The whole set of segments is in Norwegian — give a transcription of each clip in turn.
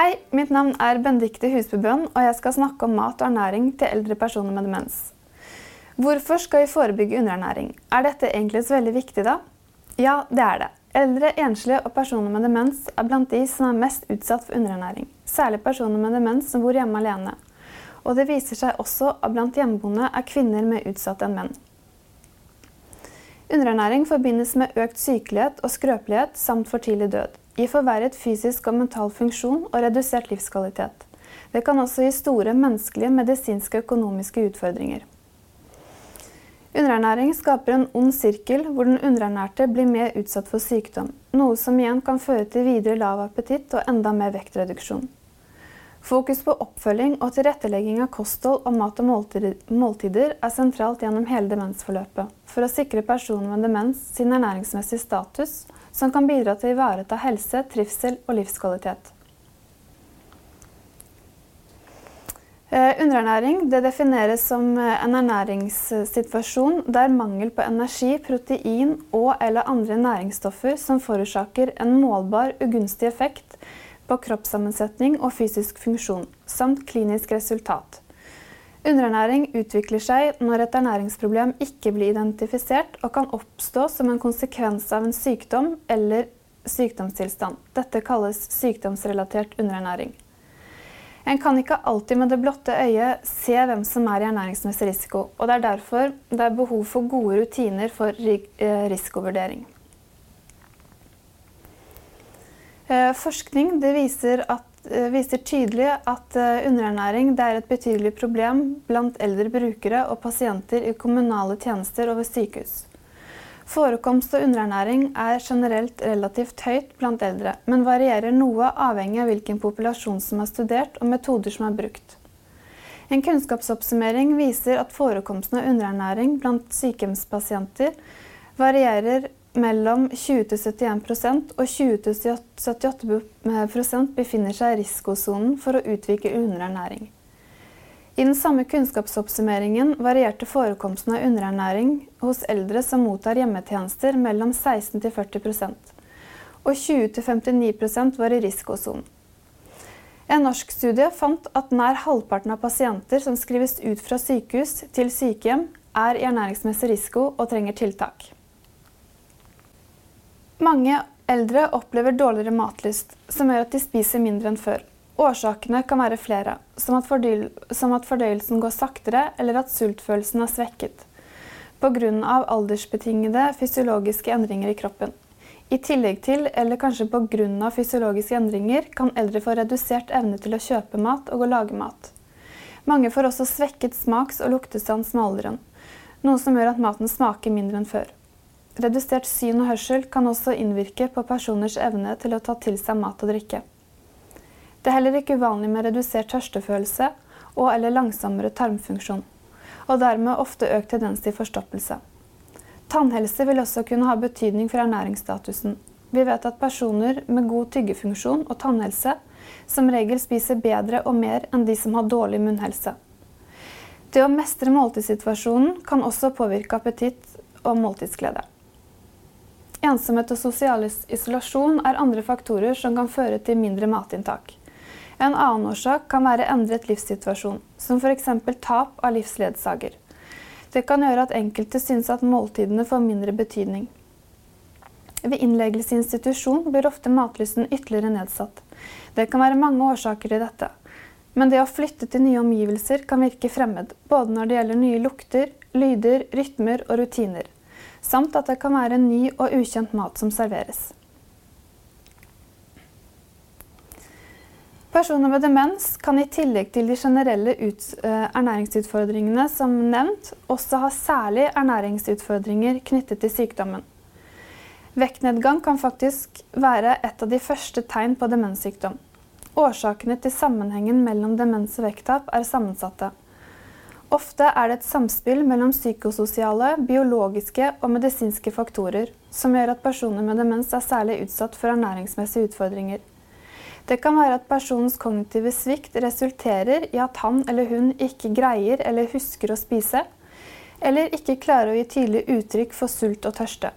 Hei, mitt navn er Bendikte Husbubøen, og jeg skal snakke om mat og ernæring til eldre personer med demens. Hvorfor skal vi forebygge underernæring? Er dette egentlig så veldig viktig, da? Ja, det er det. Eldre, enslige og personer med demens er blant de som er mest utsatt for underernæring. Særlig personer med demens som bor hjemme alene. Og det viser seg også at blant hjemmeboende er kvinner mer utsatt enn menn. Underernæring forbindes med økt sykelighet og skrøpelighet samt for tidlig død gir forverret fysisk og mental funksjon og redusert livskvalitet. Det kan også gi store menneskelige, medisinske og økonomiske utfordringer. Underernæring skaper en ond sirkel hvor den underernærte blir mer utsatt for sykdom, noe som igjen kan føre til videre lav appetitt og enda mer vektreduksjon. Fokus på oppfølging og tilrettelegging av kosthold og mat og måltider er sentralt gjennom hele demensforløpet, for å sikre personer med demens sin ernæringsmessige status som kan bidra til å ivareta helse, trivsel og livskvalitet. Underernæring underernæring defineres som eh, en ernæringssituasjon der mangel på energi, protein og eller andre næringsstoffer som forårsaker en målbar ugunstig effekt på kroppssammensetning og fysisk funksjon, samt klinisk resultat. Underernæring utvikler seg når et ernæringsproblem ikke blir identifisert og kan oppstå som en konsekvens av en sykdom eller sykdomstilstand. Dette kalles sykdomsrelatert underernæring. En kan ikke alltid med det blotte øyet se hvem som er i ernæringsmessig risiko, og det er derfor det er behov for gode rutiner for eh, risikovurdering. Eh, forskning viser at viser tydelig at eh, underernæring er et betydelig problem blant eldre brukere og pasienter i kommunale tjenester og ved sykehus. Forekomst av underernæring er generelt relativt høyt blant eldre, men varierer noe avhengig av hvilken populasjon som er studert og metoder som er brukt. En kunnskapsoppsummering viser at forekomsten av underernæring blant sykehjemspasienter varierer mellom 20-71% og 20-78% befinner seg i risikosonen for å utvikle underernæring. I den samme kunnskapsoppsummeringen varierte forekomsten av underernæring hos eldre som mottar hjemmetjenester mellom 16-40% og 20-59% var i risikosonen. En norsk studie fant at nær halvparten av pasienter som skrives ut fra sykehus til sykehjem, er i ernæringsmessig risiko og trenger tiltak. Mange eldre opplever dårligere matlyst, som gjør at de spiser mindre enn før. Årsakene kan være flere, som at, som at fordøyelsen går saktere, eller at sultfølelsen er svekket pga. aldersbetingede fysiologiske endringer i kroppen. I tillegg til, eller kanskje pga. fysiologiske endringer, kan eldre få redusert evne til å kjøpe mat og å lage mat. Mange får også svekket smaks- og luktesans med alderen, noe som gjør at maten smaker mindre enn før. Redusert syn og hørsel kan også innvirke på personers evne til å ta til seg mat og drikke. Det er heller ikke uvanlig med redusert tørstefølelse og eller langsommere tarmfunksjon, og dermed ofte økt tendens til forstoppelse. Tannhelse vil også kunne ha betydning for ernæringsstatusen. Vi vet at personer med god tyggefunksjon og tannhelse som regel spiser bedre og mer enn de som har dårlig munnhelse. Det å mestre måltidssituasjonen kan også påvirke appetitt og måltidsglede. Ensomhet og sosial isolasjon er andre faktorer som kan føre til mindre matinntak. En annen årsak kan være endret livssituasjon, som f.eks. tap av livsledsager. Det kan gjøre at enkelte syns at måltidene får mindre betydning. Ved innleggelse i institusjon blir ofte matlysten ytterligere nedsatt. Det kan være mange årsaker til dette. Men det å flytte til nye omgivelser kan virke fremmed, både når det gjelder nye lukter, lyder, rytmer og rutiner samt at det kan være ny og ukjent mat som serveres. Personer med demens kan i tillegg til de generelle eh, ernæringsutfordringene som nevnt, også ha særlig ernæringsutfordringer knyttet til sykdommen. Vektnedgang kan faktisk være et av de første tegn på demenssykdom. Årsakene til sammenhengen mellom demens og vekttap er sammensatte. Ofte er det et samspill mellom psykososiale, biologiske og medisinske faktorer som gjør at personer med demens er særlig utsatt for ernæringsmessige utfordringer. Det kan være at personens kognitive svikt resulterer i at han eller hun ikke greier eller husker å spise, eller ikke klarer å gi tydelig uttrykk for sult og tørste.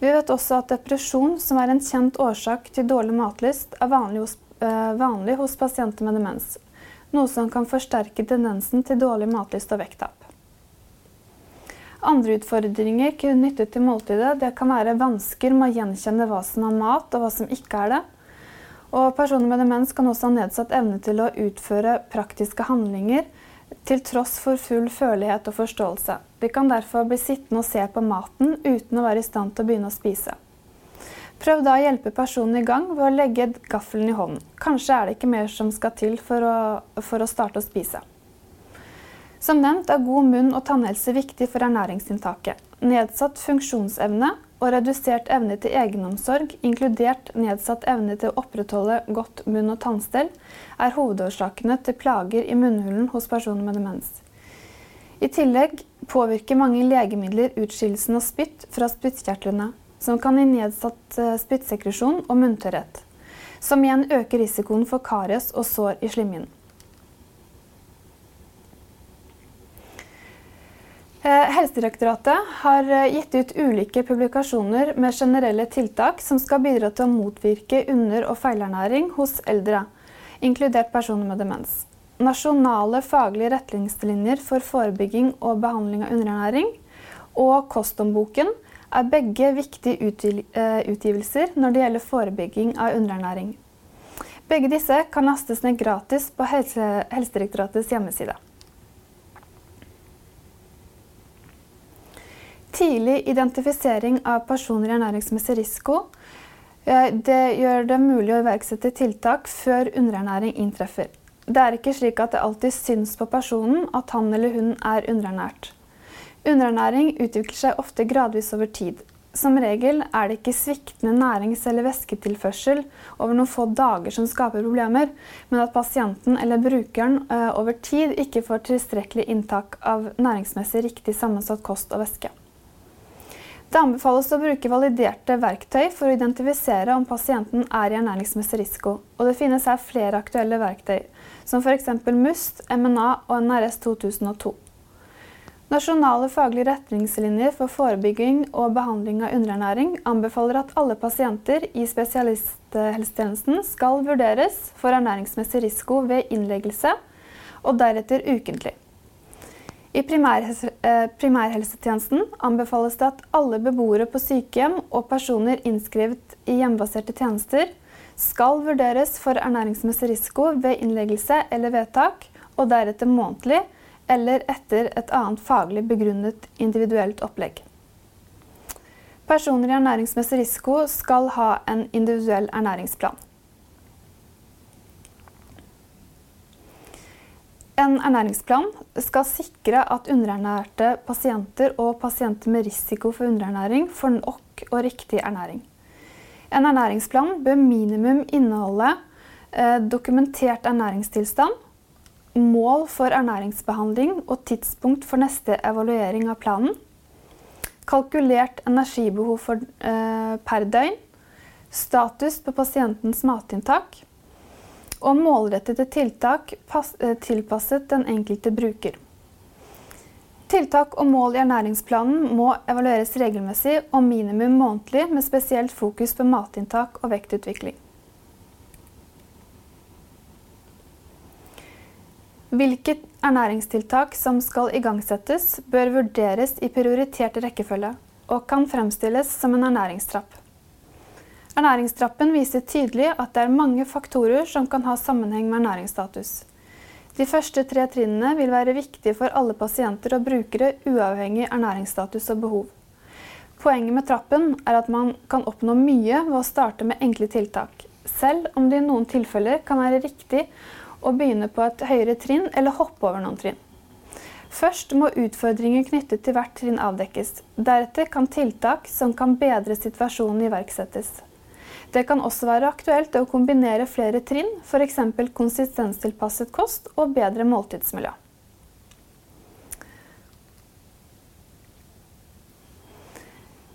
Vi vet også at depresjon, som er en kjent årsak til dårlig matlyst, er vanlig hos øh, vanlig hos pasienter med demens, noe som kan forsterke tendensen til dårlig matlyst og vekttap. Andre utfordringer knyttet til måltidet det kan være vansker med å gjenkjenne hva som er mat og hva som ikke er det. Og personer med demens kan også ha nedsatt evne til å utføre praktiske handlinger til tross for full følelighet og forståelse. De kan derfor bli sittende og se på maten uten å være i stand til å begynne å spise. Prøv da å hjelpe personen i gang ved å legge gaffelen i hånden. Kanskje er det ikke mer som skal til for å, for å starte å spise. Som nevnt er god munn- og tannhelse viktig for ernæringsinntaket. Nedsatt funksjonsevne og redusert evne til egenomsorg, inkludert nedsatt evne til å opprettholde godt munn- og tannstell, er hovedårsakene til plager i munnhulen hos personer med demens. I tillegg påvirker mange legemidler utskillelsen av spytt fra spyttkjertlene, som kan gi nedsatt eh, spyttsekresjon og munntørrhet, som igjen øker risikoen for karies og sår i slimhinnen. Eh, Helsedirektoratet har eh, gitt ut ulike publikasjoner med generelle tiltak som skal bidra til å motvirke under- og feilernæring hos eldre, inkludert personer med demens. Nasjonale faglige retningslinjer for forebygging og behandling av underernæring og Kosthåndboken er begge viktige eh, utgivelser når det gjelder forebygging av underernæring. Begge disse kan lastes ned gratis på Helsedirektoratets hjemmeside. Tidlig identifisering av personer i ernæringsmessig risiko eh, det gjør det mulig å iverksette tiltak før underernæring inntreffer. Det er ikke slik at det alltid syns på personen at han eller hun er underernært. Underernæring utvikler seg ofte gradvis over tid. Som regel er det ikke sviktende nærings- eller væsketilførsel over noen få dager som skaper problemer, men at pasienten eller brukeren eh, over tid ikke får tilstrekkelig inntak av næringsmessig riktig sammensatt kost og væske. Det anbefales å bruke validerte verktøy for å identifisere om pasienten er i ernæringsmessig risiko. Og det finnes her flere aktuelle verktøy, som f.eks. MUST, MNA og NRS 2002. Nasjonale faglige retningslinjer for forebygging og behandling av underernæring anbefaler at alle pasienter i spesialisthelsetjenesten skal vurderes for ernæringsmessig risiko ved innleggelse, og deretter ukentlig. I eh, primærhelsetjenesten anbefales det at alle beboere på sykehjem og personer innskrevet i hjemmebaserte tjenester skal vurderes for ernæringsmessig risiko ved innleggelse eller vedtak, og deretter månedlig eller etter et annet faglig begrunnet individuelt opplegg. Personer i ernæringsmessig risiko skal ha en individuell ernæringsplan. En ernæringsplan skal sikre at underernærte pasienter og pasienter med risiko for underernæring får nok og riktig ernæring. En ernæringsplan bør minimum inneholde eh, dokumentert ernæringstilstand, mål for ernæringsbehandling og tidspunkt for neste evaluering av planen, kalkulert energibehov for, eh, per døgn, status på pasientens matinntak, og målrettede tiltak eh, tilpasset den enkelte bruker. Tiltak og mål i ernæringsplanen må evalueres regelmessig og minimum månedlig, med spesielt fokus på matinntak og vektutvikling. Hvilke ernæringstiltak som skal igangsettes, bør vurderes i prioritert rekkefølge og kan fremstilles som en ernæringstrapp. Ernæringstrappen viser tydelig at det er mange faktorer som kan ha sammenheng med ernæringsstatus. De første tre trinnene vil være viktige for alle pasienter og brukere uavhengig ernæringsstatus og behov. Poenget med trappen er at man kan oppnå mye ved å starte med enkle tiltak, selv om det i noen tilfeller kan være riktig å begynne på et høyere trinn eller hoppe over noen trinn. Først må utfordringer knyttet til hvert trinn avdekkes. Deretter kan tiltak som kan bedre situasjonen iverksettes. Det kan også være aktuelt å kombinere flere trinn, f.eks. konsistenstilpasset kost og bedre måltidsmiljø.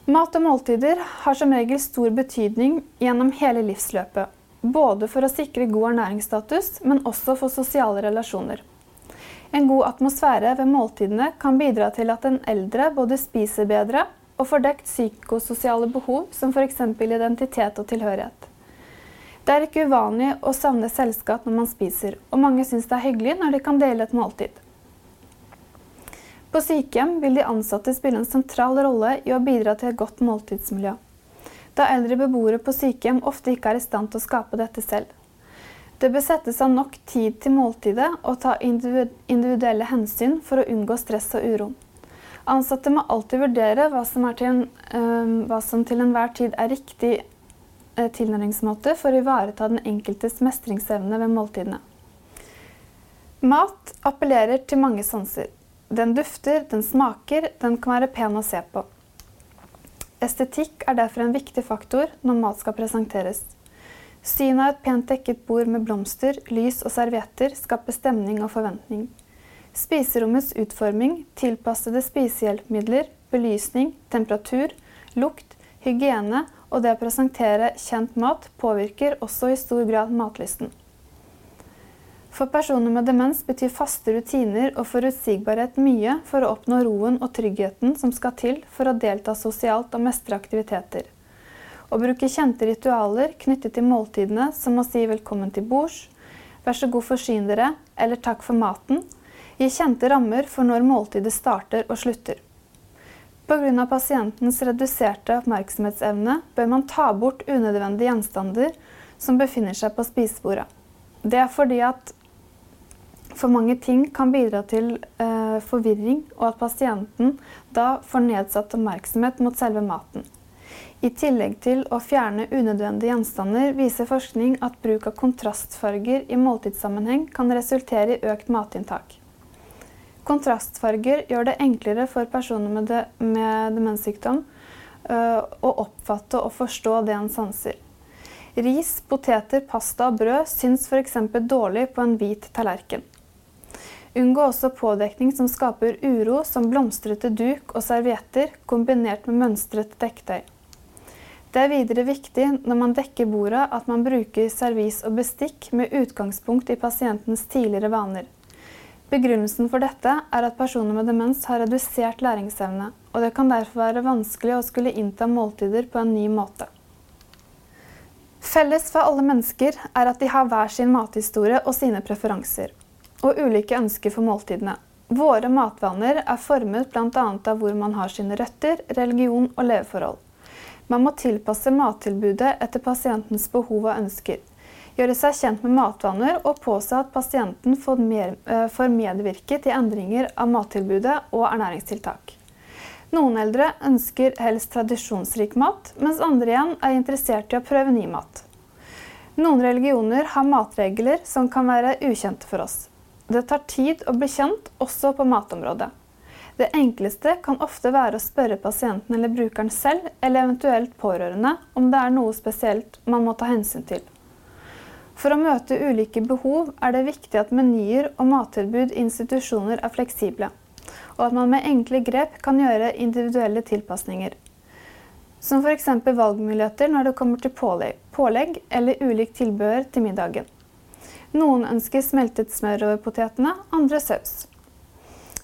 Mat og måltider har som regel stor betydning gjennom hele livsløpet. Både for å sikre god ernæringsstatus, men også for sosiale relasjoner. En god atmosfære ved måltidene kan bidra til at den eldre både spiser bedre og får dekt psykososiale behov som f.eks. identitet og tilhørighet. Det er ikke uvanlig å savne selskap når man spiser, og mange syns det er hyggelig når de kan dele et måltid. På sykehjem vil de ansatte spille en sentral rolle i å bidra til et godt måltidsmiljø, da eldre beboere på sykehjem ofte ikke er i stand til å skape dette selv. Det bør settes av nok tid til måltidet og ta individuelle hensyn for å unngå stress og uro. Ansatte må alltid vurdere hva som, til, øh, hva som til enhver tid er riktig øh, tilnærmingsmåte for å ivareta den enkeltes mestringsevne ved måltidene. Mat appellerer til mange sanser. Den dufter, den smaker, den kan være pen å se på. Estetikk er derfor en viktig faktor når mat skal presenteres. Synet av et pent dekket bord med blomster, lys og servietter skaper stemning og forventning. Spiserommets utforming, tilpassede spisehjelpemidler, belysning, temperatur, lukt, hygiene og det å presentere kjent mat påvirker også i stor grad matlysten. For personer med demens betyr faste rutiner og forutsigbarhet mye for å oppnå roen og tryggheten som skal til for å delta sosialt og mestre aktiviteter. Å bruke kjente ritualer knyttet til måltidene, som å si 'velkommen til bords', 'vær så god forsyn dere' eller 'takk for maten', Gi kjente rammer for når måltidet starter og slutter. Pga. pasientens reduserte oppmerksomhetsevne bør man ta bort unødvendige gjenstander som befinner seg på spisebordet. Det er fordi at for mange ting kan bidra til eh, forvirring, og at pasienten da får nedsatt oppmerksomhet mot selve maten. I tillegg til å fjerne unødvendige gjenstander viser forskning at bruk av kontrastfarger i måltidssammenheng kan resultere i økt matinntak. Kontrastfarger gjør det enklere for personer med, de, med demenssykdom uh, å oppfatte og forstå det en sanser. Ris, poteter, pasta og brød syns f.eks. dårlig på en hvit tallerken. Unngå også pådekning som skaper uro, som blomstrete duk og servietter kombinert med mønstret dekketøy. Det er videre viktig når man dekker bordet at man bruker servis og bestikk med utgangspunkt i pasientens tidligere vaner. Begrunnelsen for dette er at personer med demens har redusert læringsevne, og det kan derfor være vanskelig å skulle innta måltider på en ny måte. Felles for alle mennesker er at de har hver sin mathistorie og sine preferanser, og ulike ønsker for måltidene. Våre matvaner er formet bl.a. av hvor man har sine røtter, religion og leveforhold. Man må tilpasse mattilbudet etter pasientens behov og ønsker gjøre seg kjent med matvaner og påse at pasienten får, mer, i får medvirke til endringer av mattilbudet og ernæringstiltak. Noen eldre ønsker helst tradisjonsrik mat, mens andre igjen er interessert i å prøve ny mat. Noen religioner har matregler som kan være ukjente for oss. Det tar tid å bli kjent, også på matområdet. Det enkleste kan ofte være å spørre pasienten eller brukeren selv, eller eventuelt pårørende, om det er noe spesielt man må ta hensyn til. For å møte ulike behov er det viktig at menyer og mattilbud i institusjoner er fleksible, og at man med enkle grep kan gjøre individuelle tilpasninger. Som f.eks. valgmuligheter når det kommer til pålegg, pålegg eller ulikt tilbehør til middagen. Noen ønsker smeltet smør over potetene, andre saus.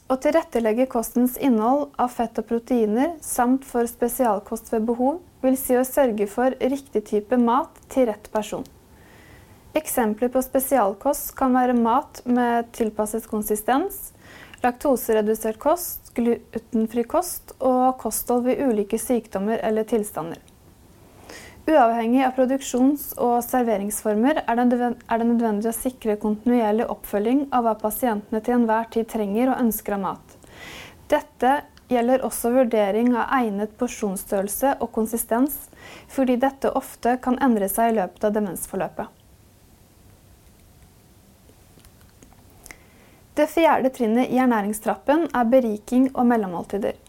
Å tilrettelegge kostens innhold av fett og proteiner samt for spesialkost ved behov, vil si å sørge for riktig type mat til rett person. Eksempler på spesialkost kan være mat med tilpasset konsistens, laktoseredusert kost, glutenfri kost og kosthold ved ulike sykdommer eller tilstander. Uavhengig av produksjons- og serveringsformer er det nødvendig å sikre kontinuerlig oppfølging av hva pasientene til enhver tid trenger og ønsker av mat. Dette gjelder også vurdering av egnet porsjonsstørrelse og konsistens, fordi dette ofte kan endre seg i løpet av demensforløpet. Det fjerde trinnet i ernæringstrappen er beriking og mellommåltider.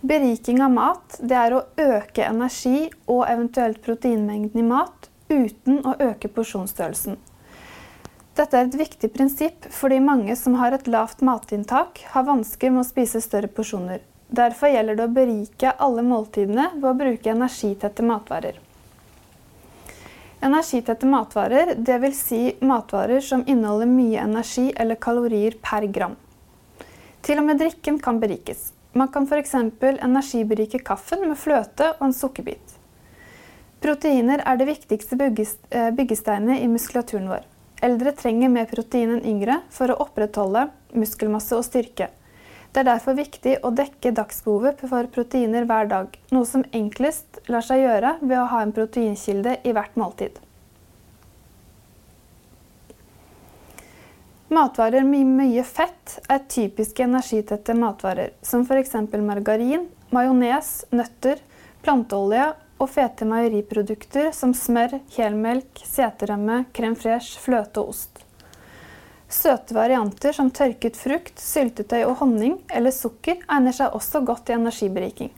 Beriking av mat det er å øke energi og eventuelt proteinmengden i mat uten å øke porsjonsstørrelsen. Dette er et viktig prinsipp fordi mange som har et lavt matinntak, har vansker med å spise større porsjoner. Derfor gjelder det å berike alle måltidene ved å bruke energitette matvarer. Energitette matvarer, dvs. Si matvarer som inneholder mye energi eller kalorier per gram. Til og med drikken kan berikes. Man kan f.eks. energiberike kaffen med fløte og en sukkerbit. Proteiner er det viktigste eh, byggesteinet i muskulaturen vår. Eldre trenger mer protein enn yngre for å opprettholde muskelmasse og styrke. Det er derfor viktig å dekke dagsbehovet for proteiner hver dag, noe som enklest lar seg gjøre ved å ha en proteinkilde i hvert måltid. Matvarer med mye fett er typiske energitette matvarer, som f.eks. margarin, majones, nøtter, planteolje og fete meieriprodukter som smør, helmelk, seterømme, crème fraîche, fløte og ost. Søte varianter som tørket frukt, syltetøy og honning eller sukker egner seg også godt til energiberiking.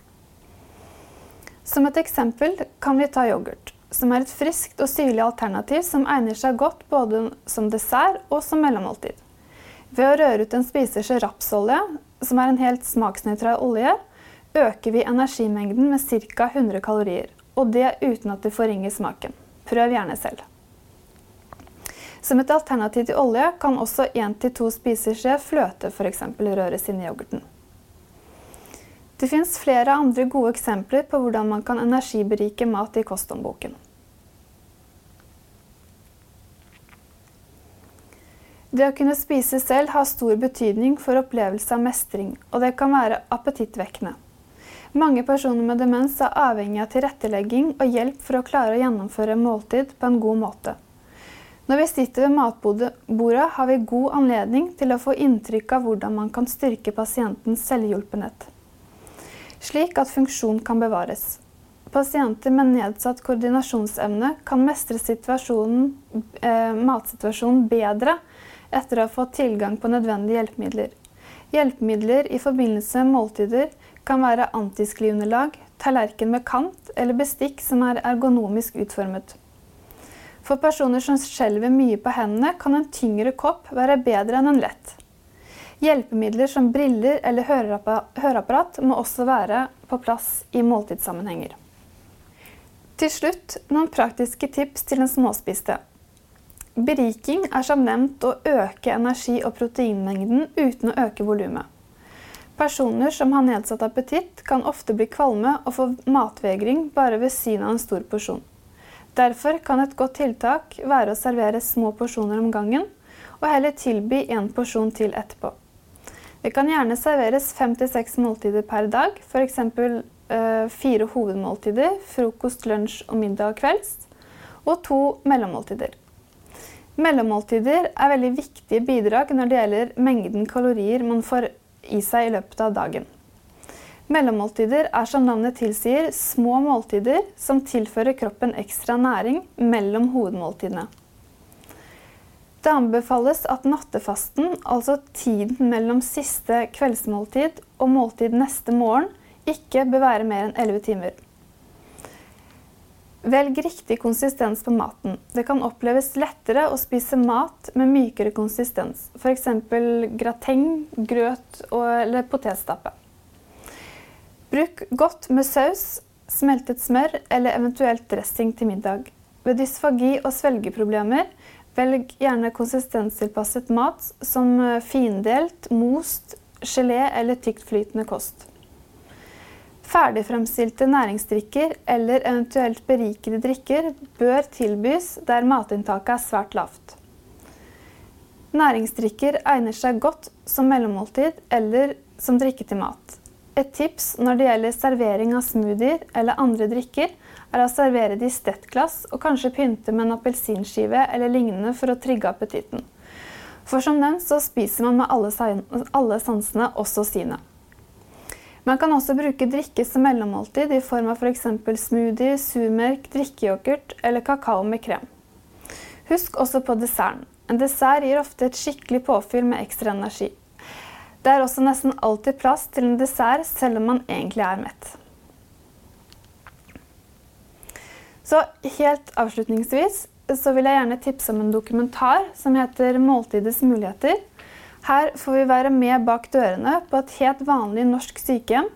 Som et eksempel kan vi ta yoghurt, som er et friskt og syrlig alternativ som egner seg godt både som dessert og som mellommåltid. Ved å røre ut en spiseskje rapsolje, som er en helt smaksnøytral olje, øker vi energimengden med ca. 100 kalorier. Og det uten at det forringer smaken. Prøv gjerne selv. Som et alternativ til olje kan også 1-2 spiseskje fløte f.eks. røres inn i yoghurten. Det fins flere andre gode eksempler på hvordan man kan energiberike mat i kosthåndboken. Det å kunne spise selv har stor betydning for opplevelse av mestring, og det kan være appetittvekkende. Mange personer med demens er avhengig av tilrettelegging og hjelp for å klare å gjennomføre måltid på en god måte. Når vi sitter ved matbordet, har vi god anledning til å få inntrykk av hvordan man kan styrke pasientens selvhjulpenhet, slik at funksjon kan bevares. Pasienter med nedsatt koordinasjonsevne kan mestre eh, matsituasjonen bedre etter å ha fått tilgang på nødvendige hjelpemidler. Hjelpemidler i forbindelse med måltider kan være antiskliunderlag, tallerken med kant eller bestikk som er ergonomisk utformet. For personer som skjelver mye på hendene, kan en tyngre kopp være bedre enn en lett. Hjelpemidler som briller eller høreapparat må også være på plass i måltidssammenhenger. Til slutt noen praktiske tips til den småspiste. Beriking er som nevnt å øke energi- og proteinmengden uten å øke volumet. Personer som har nedsatt appetitt, kan ofte bli kvalme og få matvegring bare ved synet av en stor porsjon. Derfor kan et godt tiltak være å servere små porsjoner om gangen, og heller tilby en porsjon til etterpå. Det kan gjerne serveres fem til seks måltider per dag, f.eks. Eh, fire hovedmåltider, frokost, lunsj og middag og kvelds, og to mellommåltider. Mellommåltider er veldig viktige bidrag når det gjelder mengden kalorier man får i seg i løpet av dagen. Mellommåltider er som navnet tilsier små måltider som tilfører kroppen ekstra næring mellom hovedmåltidene. Det anbefales at nattefasten, altså tiden mellom siste kveldsmåltid og måltid neste morgen, ikke bør være mer enn 11 timer. Velg riktig konsistens på maten. Det kan oppleves lettere å spise mat med mykere konsistens, f.eks. grateng, grøt eller potetstappe. Bruk godt med saus, smeltet smør eller eventuelt dressing til middag. Ved dysfagi og svelgeproblemer, velg gjerne konsistenstilpasset mat som eh, findelt, most, gelé eller tyktflytende kost. Ferdigfremstilte næringsdrikker eller eventuelt berikede drikker bør tilbys der matinntaket er svært lavt. Næringsdrikker egner seg godt som mellommåltid eller som drikke til mat. Et tips når det gjelder servering av smoothier eller andre drikker, er å servere det i stettglass og kanskje pynte med en appelsinskive eller lignende for å trigge appetitten. For som nevnt så spiser man med alle, alle sansene, også sine. Man kan også bruke drikke som mellommåltid i form av f.eks. smoothie, surmelk, drikkeyoghurt eller kakao med krem. Husk også på desserten. En dessert gir ofte et skikkelig påfyll med ekstra energi. Det er også nesten alltid plass til en dessert selv om man egentlig er mett. Så helt avslutningsvis så vil jeg gjerne tipse om en dokumentar som heter 'Måltidets muligheter'. Her får vi være med bak dørene på et helt vanlig norsk sykehjem.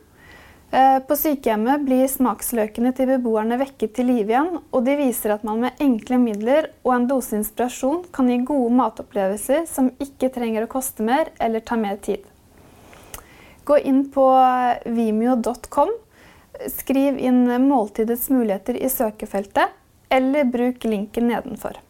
Eh, på sykehjemmet blir smaksløkene til beboerne vekket til live igjen, og de viser at man med enkle midler og en dose inspirasjon kan gi gode matopplevelser som ikke trenger å koste mer eller ta mer tid. Gå inn på vimeo.com skriv inn måltidets muligheter i søkefeltet, eller bruk linken nedenfor.